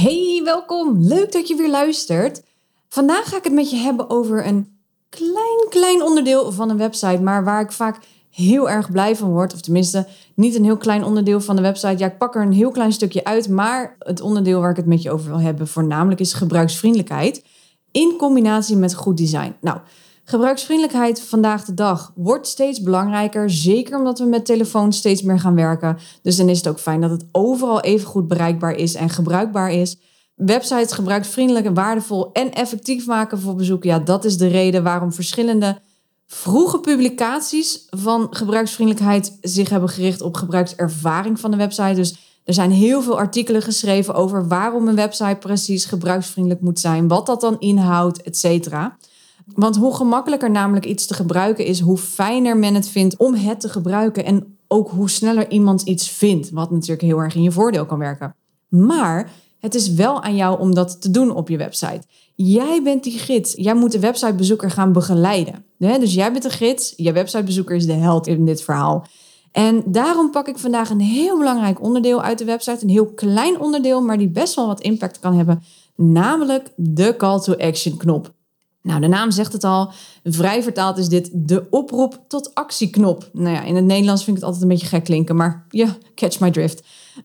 Hey, welkom. Leuk dat je weer luistert. Vandaag ga ik het met je hebben over een klein, klein onderdeel van een website, maar waar ik vaak heel erg blij van word. Of tenminste, niet een heel klein onderdeel van de website. Ja, ik pak er een heel klein stukje uit, maar het onderdeel waar ik het met je over wil hebben voornamelijk is gebruiksvriendelijkheid in combinatie met goed design. Nou, gebruiksvriendelijkheid vandaag de dag wordt steeds belangrijker, zeker omdat we met telefoons steeds meer gaan werken. Dus dan is het ook fijn dat het overal even goed bereikbaar is en gebruikbaar is. Websites gebruiksvriendelijk en waardevol en effectief maken voor bezoek. Ja, dat is de reden waarom verschillende vroege publicaties van gebruiksvriendelijkheid zich hebben gericht op gebruikservaring van de website. Dus er zijn heel veel artikelen geschreven over waarom een website precies gebruiksvriendelijk moet zijn, wat dat dan inhoudt, et cetera. Want hoe gemakkelijker namelijk iets te gebruiken is, hoe fijner men het vindt om het te gebruiken en ook hoe sneller iemand iets vindt, wat natuurlijk heel erg in je voordeel kan werken. Maar het is wel aan jou om dat te doen op je website. Jij bent die gids. Jij moet de websitebezoeker gaan begeleiden. Dus jij bent de gids. Je websitebezoeker is de held in dit verhaal. En daarom pak ik vandaag een heel belangrijk onderdeel uit de website. Een heel klein onderdeel, maar die best wel wat impact kan hebben. Namelijk de call to action knop. Nou, de naam zegt het al. Vrij vertaald is dit de oproep tot actieknop. Nou ja, in het Nederlands vind ik het altijd een beetje gek klinken, maar ja, catch my drift.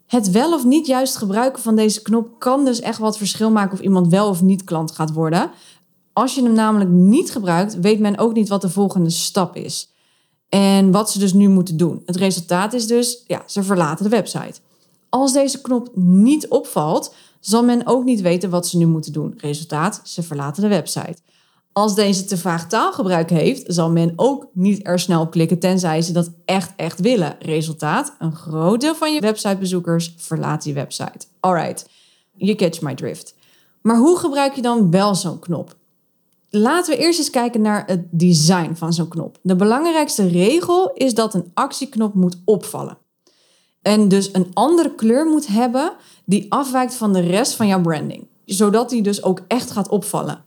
Het wel of niet juist gebruiken van deze knop kan dus echt wat verschil maken of iemand wel of niet klant gaat worden. Als je hem namelijk niet gebruikt, weet men ook niet wat de volgende stap is. En wat ze dus nu moeten doen. Het resultaat is dus, ja, ze verlaten de website. Als deze knop niet opvalt, zal men ook niet weten wat ze nu moeten doen. Resultaat, ze verlaten de website. Als deze te vaag taalgebruik heeft, zal men ook niet er snel op klikken, tenzij ze dat echt, echt willen. Resultaat: een groot deel van je websitebezoekers verlaat die website. Alright, you catch my drift. Maar hoe gebruik je dan wel zo'n knop? Laten we eerst eens kijken naar het design van zo'n knop. De belangrijkste regel is dat een actieknop moet opvallen. En dus een andere kleur moet hebben die afwijkt van de rest van jouw branding. Zodat die dus ook echt gaat opvallen.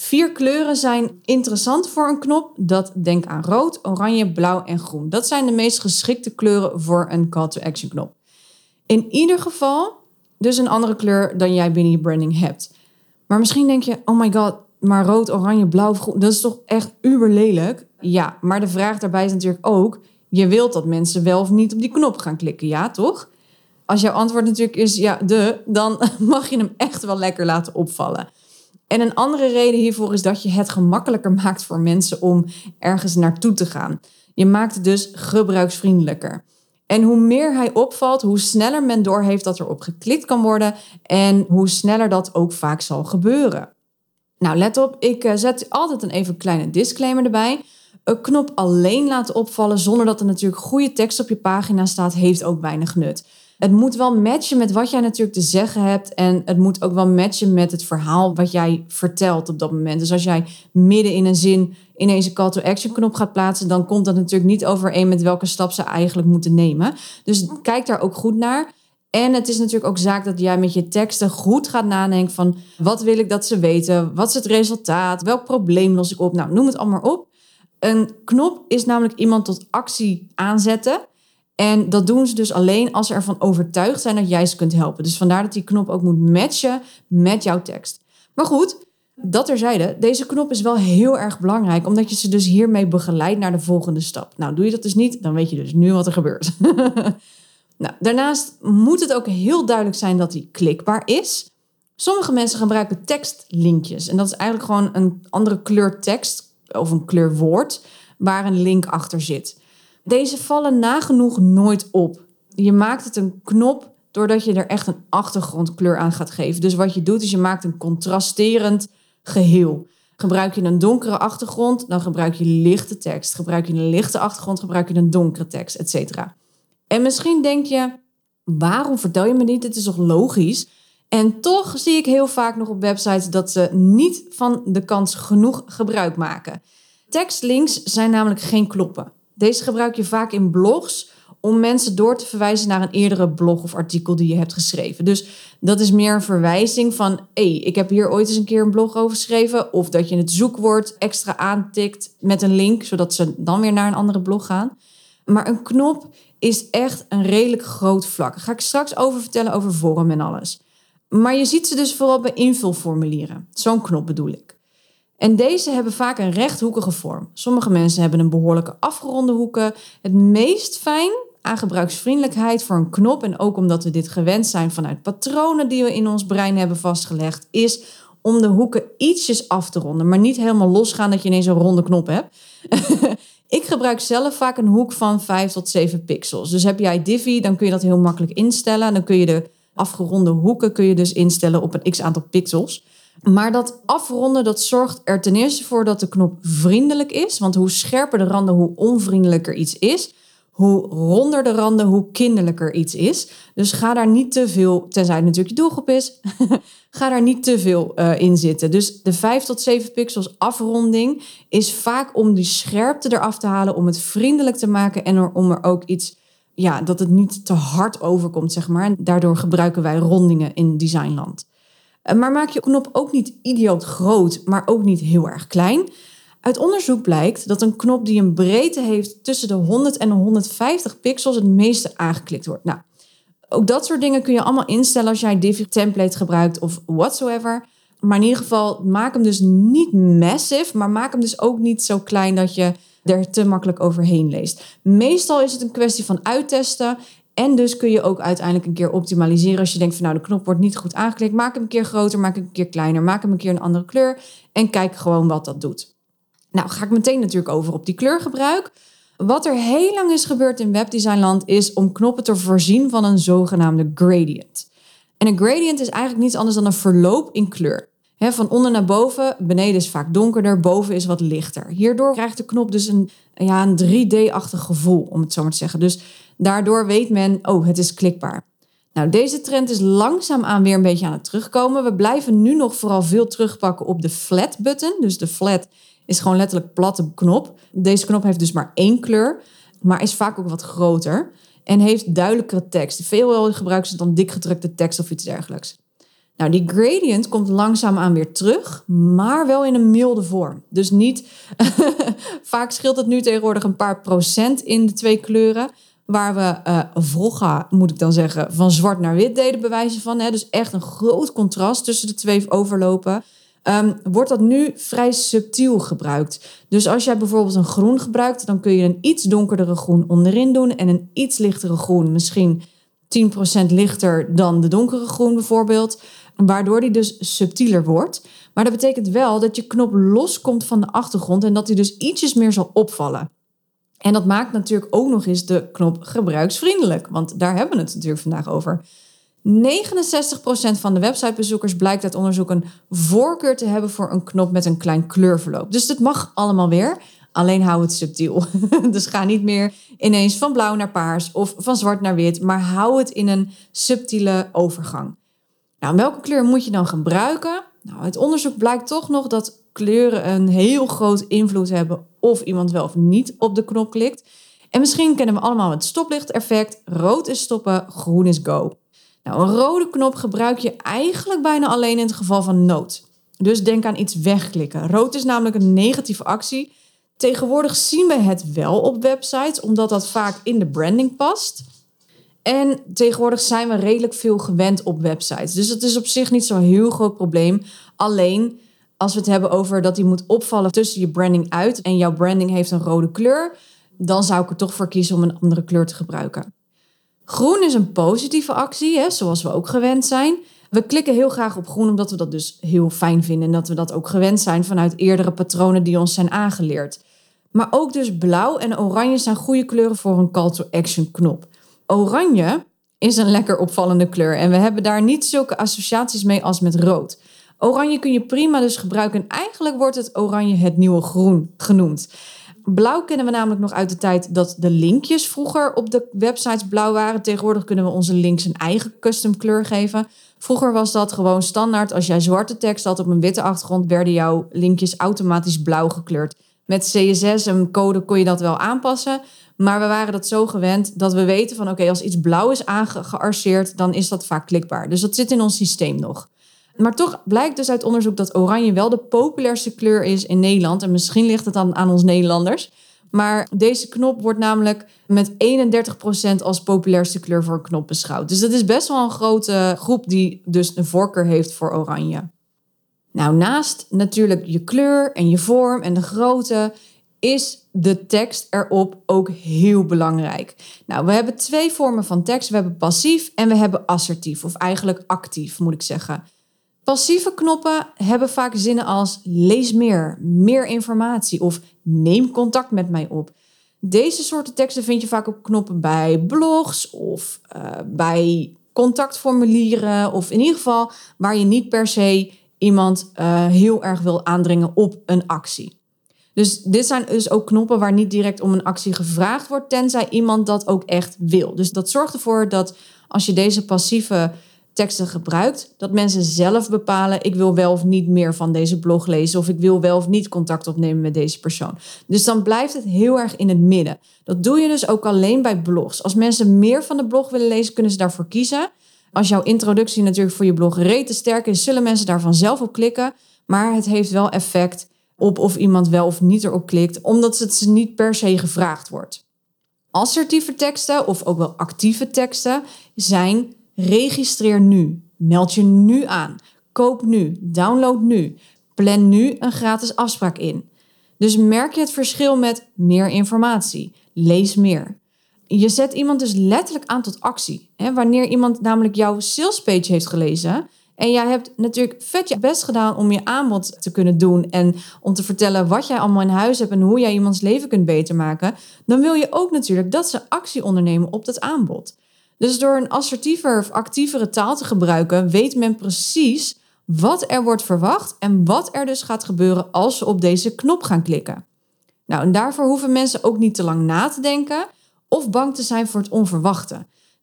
Vier kleuren zijn interessant voor een knop. Dat denk aan rood, oranje, blauw en groen. Dat zijn de meest geschikte kleuren voor een call to action knop. In ieder geval dus een andere kleur dan jij binnen je branding hebt. Maar misschien denk je, oh my god, maar rood, oranje, blauw, groen, dat is toch echt uber lelijk? Ja, maar de vraag daarbij is natuurlijk ook, je wilt dat mensen wel of niet op die knop gaan klikken, ja toch? Als jouw antwoord natuurlijk is ja, de, dan mag je hem echt wel lekker laten opvallen. En een andere reden hiervoor is dat je het gemakkelijker maakt voor mensen om ergens naartoe te gaan. Je maakt het dus gebruiksvriendelijker. En hoe meer hij opvalt, hoe sneller men doorheeft dat er op geklikt kan worden en hoe sneller dat ook vaak zal gebeuren. Nou, let op, ik eh, zet altijd een even kleine disclaimer erbij. Een knop alleen laten opvallen zonder dat er natuurlijk goede tekst op je pagina staat, heeft ook weinig nut het moet wel matchen met wat jij natuurlijk te zeggen hebt. En het moet ook wel matchen met het verhaal wat jij vertelt op dat moment. Dus als jij midden in een zin ineens een call to action knop gaat plaatsen, dan komt dat natuurlijk niet overeen met welke stap ze eigenlijk moeten nemen. Dus kijk daar ook goed naar. En het is natuurlijk ook zaak dat jij met je teksten goed gaat nadenken van wat wil ik dat ze weten? Wat is het resultaat? Welk probleem los ik op? Nou, noem het allemaal op. Een knop is namelijk iemand tot actie aanzetten. En dat doen ze dus alleen als ze ervan overtuigd zijn dat jij ze kunt helpen. Dus vandaar dat die knop ook moet matchen met jouw tekst. Maar goed, dat terzijde, deze knop is wel heel erg belangrijk, omdat je ze dus hiermee begeleidt naar de volgende stap. Nou, doe je dat dus niet, dan weet je dus nu wat er gebeurt. nou, daarnaast moet het ook heel duidelijk zijn dat die klikbaar is. Sommige mensen gebruiken tekstlinkjes en dat is eigenlijk gewoon een andere kleur tekst of een kleur woord waar een link achter zit. Deze vallen nagenoeg nooit op. Je maakt het een knop doordat je er echt een achtergrondkleur aan gaat geven. Dus wat je doet is je maakt een contrasterend geheel. Gebruik je een donkere achtergrond, dan gebruik je lichte tekst. Gebruik je een lichte achtergrond, gebruik je een donkere tekst, etc. En misschien denk je, waarom vertel je me niet? Het is toch logisch? En toch zie ik heel vaak nog op websites dat ze niet van de kans genoeg gebruik maken. Tekstlinks zijn namelijk geen kloppen. Deze gebruik je vaak in blogs om mensen door te verwijzen naar een eerdere blog of artikel die je hebt geschreven. Dus dat is meer een verwijzing van, hé, hey, ik heb hier ooit eens een keer een blog over geschreven. Of dat je het zoekwoord extra aantikt met een link, zodat ze dan weer naar een andere blog gaan. Maar een knop is echt een redelijk groot vlak. Daar ga ik straks over vertellen over forum en alles. Maar je ziet ze dus vooral bij invulformulieren. Zo'n knop bedoel ik. En deze hebben vaak een rechthoekige vorm. Sommige mensen hebben een behoorlijke afgeronde hoeken. Het meest fijn aan gebruiksvriendelijkheid voor een knop, en ook omdat we dit gewend zijn vanuit patronen die we in ons brein hebben vastgelegd, is om de hoeken ietsjes af te ronden, maar niet helemaal losgaan dat je ineens een ronde knop hebt. ik gebruik zelf vaak een hoek van 5 tot 7 pixels. Dus heb jij Divi, dan kun je dat heel makkelijk instellen. Dan kun je de afgeronde hoeken kun je dus instellen op een x aantal pixels. Maar dat afronden, dat zorgt er ten eerste voor dat de knop vriendelijk is. Want hoe scherper de randen, hoe onvriendelijker iets is. Hoe ronder de randen, hoe kinderlijker iets is. Dus ga daar niet te veel, tenzij het natuurlijk je doelgroep is, ga daar niet te veel uh, in zitten. Dus de 5 tot 7 pixels afronding is vaak om die scherpte eraf te halen, om het vriendelijk te maken en om er ook iets, ja, dat het niet te hard overkomt, zeg maar. En daardoor gebruiken wij rondingen in designland. Eh, maar maak je knop ook niet idioot groot, maar ook niet heel erg klein. Uit onderzoek blijkt dat een knop die een breedte heeft tussen de 100 en de 150 pixels het meeste aangeklikt wordt. Nou, ook dat soort dingen kun je allemaal instellen als jij Divi template gebruikt of whatsoever. Maar in ieder geval, maak hem dus niet massive, maar maak hem dus ook niet zo klein dat je er te makkelijk overheen leest. Meestal is het een kwestie van uittesten. En dus kun je ook uiteindelijk een keer optimaliseren als je denkt van nou de knop wordt niet goed aangeklikt. Maak hem een keer groter, maak hem een keer kleiner, maak hem een keer een andere kleur en kijk gewoon wat dat doet. Nou ga ik meteen natuurlijk over op die kleurgebruik. Wat er heel lang is gebeurd in webdesignland is om knoppen te voorzien van een zogenaamde gradient. En een gradient is eigenlijk niets anders dan een verloop in kleur. Van onder naar boven, beneden is vaak donkerder, boven is wat lichter. Hierdoor krijgt de knop dus een, ja, een 3D-achtig gevoel, om het zo maar te zeggen. Dus daardoor weet men, oh, het is klikbaar. Nou, deze trend is langzaamaan weer een beetje aan het terugkomen. We blijven nu nog vooral veel terugpakken op de flat button. Dus de flat is gewoon letterlijk platte knop. Deze knop heeft dus maar één kleur, maar is vaak ook wat groter en heeft duidelijkere tekst. Veel gebruiken ze dan dikgedrukte tekst of iets dergelijks. Nou, die gradient komt langzaamaan weer terug, maar wel in een milde vorm. Dus niet, vaak scheelt het nu tegenwoordig een paar procent in de twee kleuren. Waar we uh, vroeger, moet ik dan zeggen, van zwart naar wit deden bewijzen van. Hè? Dus echt een groot contrast tussen de twee overlopen. Um, wordt dat nu vrij subtiel gebruikt. Dus als jij bijvoorbeeld een groen gebruikt, dan kun je een iets donkerdere groen onderin doen en een iets lichtere groen, misschien 10% lichter dan de donkere groen bijvoorbeeld, waardoor die dus subtieler wordt. Maar dat betekent wel dat je knop loskomt van de achtergrond en dat die dus ietsjes meer zal opvallen. En dat maakt natuurlijk ook nog eens de knop gebruiksvriendelijk, want daar hebben we het natuurlijk vandaag over. 69% van de websitebezoekers blijkt uit onderzoek een voorkeur te hebben voor een knop met een klein kleurverloop. Dus het mag allemaal weer, alleen hou het subtiel. dus ga niet meer ineens van blauw naar paars of van zwart naar wit, maar hou het in een subtiele overgang. Nou, welke kleur moet je dan gebruiken? Nou, het onderzoek blijkt toch nog dat kleuren een heel groot invloed hebben of iemand wel of niet op de knop klikt. En misschien kennen we allemaal het stoplichteffect. Rood is stoppen, groen is go. Nou, een rode knop gebruik je eigenlijk bijna alleen in het geval van nood. Dus denk aan iets wegklikken. Rood is namelijk een negatieve actie. Tegenwoordig zien we het wel op websites, omdat dat vaak in de branding past. En tegenwoordig zijn we redelijk veel gewend op websites. Dus het is op zich niet zo'n heel groot probleem. Alleen als we het hebben over dat die moet opvallen tussen je branding uit en jouw branding heeft een rode kleur, dan zou ik er toch voor kiezen om een andere kleur te gebruiken. Groen is een positieve actie, hè, zoals we ook gewend zijn. We klikken heel graag op groen omdat we dat dus heel fijn vinden en dat we dat ook gewend zijn vanuit eerdere patronen die ons zijn aangeleerd. Maar ook dus blauw en oranje zijn goede kleuren voor een call to action knop. Oranje is een lekker opvallende kleur en we hebben daar niet zulke associaties mee als met rood. Oranje kun je prima dus gebruiken en eigenlijk wordt het oranje het nieuwe groen genoemd. Blauw kennen we namelijk nog uit de tijd dat de linkjes vroeger op de websites blauw waren. Tegenwoordig kunnen we onze links een eigen custom kleur geven. Vroeger was dat gewoon standaard. Als jij zwarte tekst had op een witte achtergrond, werden jouw linkjes automatisch blauw gekleurd. Met CSS en code kon je dat wel aanpassen. Maar we waren dat zo gewend dat we weten van oké, als iets blauw is aangearceerd, dan is dat vaak klikbaar. Dus dat zit in ons systeem nog. Maar toch blijkt dus uit onderzoek dat oranje wel de populairste kleur is in Nederland. En misschien ligt het dan aan ons Nederlanders. Maar deze knop wordt namelijk met 31% als populairste kleur voor een knop beschouwd. Dus dat is best wel een grote groep die dus een voorkeur heeft voor oranje. Nou, naast natuurlijk je kleur en je vorm en de grootte is de tekst erop ook heel belangrijk. Nou, we hebben twee vormen van tekst. We hebben passief en we hebben assertief, of eigenlijk actief moet ik zeggen. Passieve knoppen hebben vaak zinnen als lees meer, meer informatie of neem contact met mij op. Deze soorten teksten vind je vaak op knoppen bij blogs of uh, bij contactformulieren of in ieder geval waar je niet per se iemand uh, heel erg wil aandringen op een actie. Dus dit zijn dus ook knoppen waar niet direct om een actie gevraagd wordt, tenzij iemand dat ook echt wil. Dus dat zorgt ervoor dat als je deze passieve teksten gebruikt, dat mensen zelf bepalen: ik wil wel of niet meer van deze blog lezen, of ik wil wel of niet contact opnemen met deze persoon. Dus dan blijft het heel erg in het midden. Dat doe je dus ook alleen bij blogs. Als mensen meer van de blog willen lezen, kunnen ze daarvoor kiezen. Als jouw introductie natuurlijk voor je blog rete sterk is, zullen mensen daar vanzelf op klikken. Maar het heeft wel effect op of iemand wel of niet erop klikt, omdat het ze niet per se gevraagd wordt. Assertieve teksten, of ook wel actieve teksten, zijn registreer nu, meld je nu aan, koop nu, download nu, plan nu een gratis afspraak in. Dus merk je het verschil met meer informatie, lees meer. Je zet iemand dus letterlijk aan tot actie. Wanneer iemand namelijk jouw salespage heeft gelezen, en jij hebt natuurlijk vet je best gedaan om je aanbod te kunnen doen en om te vertellen wat jij allemaal in huis hebt en hoe jij iemands leven kunt beter maken. Dan wil je ook natuurlijk dat ze actie ondernemen op dat aanbod. Dus door een assertiever of actievere taal te gebruiken, weet men precies wat er wordt verwacht en wat er dus gaat gebeuren als ze op deze knop gaan klikken. Nou, en daarvoor hoeven mensen ook niet te lang na te denken of bang te zijn voor het onverwachte.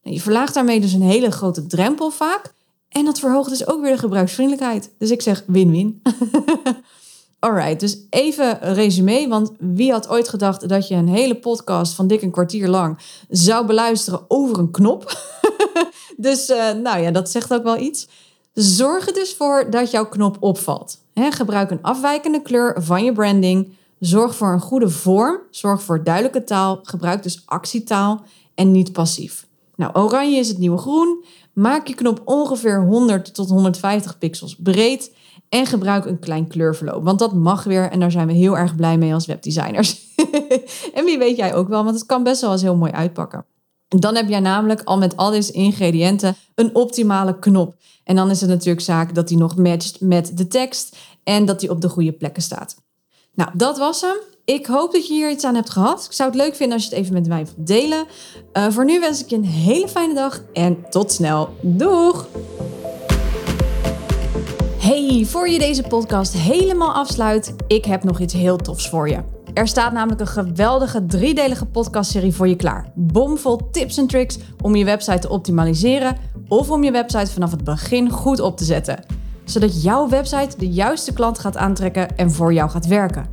Nou, je verlaagt daarmee dus een hele grote drempel vaak. En dat verhoogt dus ook weer de gebruiksvriendelijkheid. Dus ik zeg win-win. Alright, dus even resume. Want wie had ooit gedacht dat je een hele podcast van dik een kwartier lang zou beluisteren over een knop? dus uh, nou ja, dat zegt ook wel iets. Zorg er dus voor dat jouw knop opvalt. gebruik een afwijkende kleur van je branding. Zorg voor een goede vorm. Zorg voor duidelijke taal. Gebruik dus actietaal en niet passief. Nou, oranje is het nieuwe groen. Maak je knop ongeveer 100 tot 150 pixels breed en gebruik een klein kleurverloop. Want dat mag weer en daar zijn we heel erg blij mee als webdesigners. en wie weet jij ook wel, want het kan best wel eens heel mooi uitpakken. Dan heb jij namelijk al met al deze ingrediënten een optimale knop. En dan is het natuurlijk zaak dat die nog matcht met de tekst en dat die op de goede plekken staat. Nou, dat was hem. Ik hoop dat je hier iets aan hebt gehad. Ik zou het leuk vinden als je het even met mij wilt delen. Uh, voor nu wens ik je een hele fijne dag en tot snel. Doeg! Hey, voor je deze podcast helemaal afsluit, ik heb nog iets heel tofs voor je. Er staat namelijk een geweldige driedelige podcastserie voor je klaar. Bomvol tips en tricks om je website te optimaliseren of om je website vanaf het begin goed op te zetten. Zodat jouw website de juiste klant gaat aantrekken en voor jou gaat werken.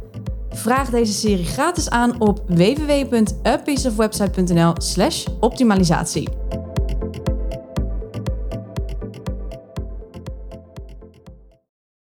Vraag deze serie gratis aan op www.apieceofwebsite.nl/optimalisatie.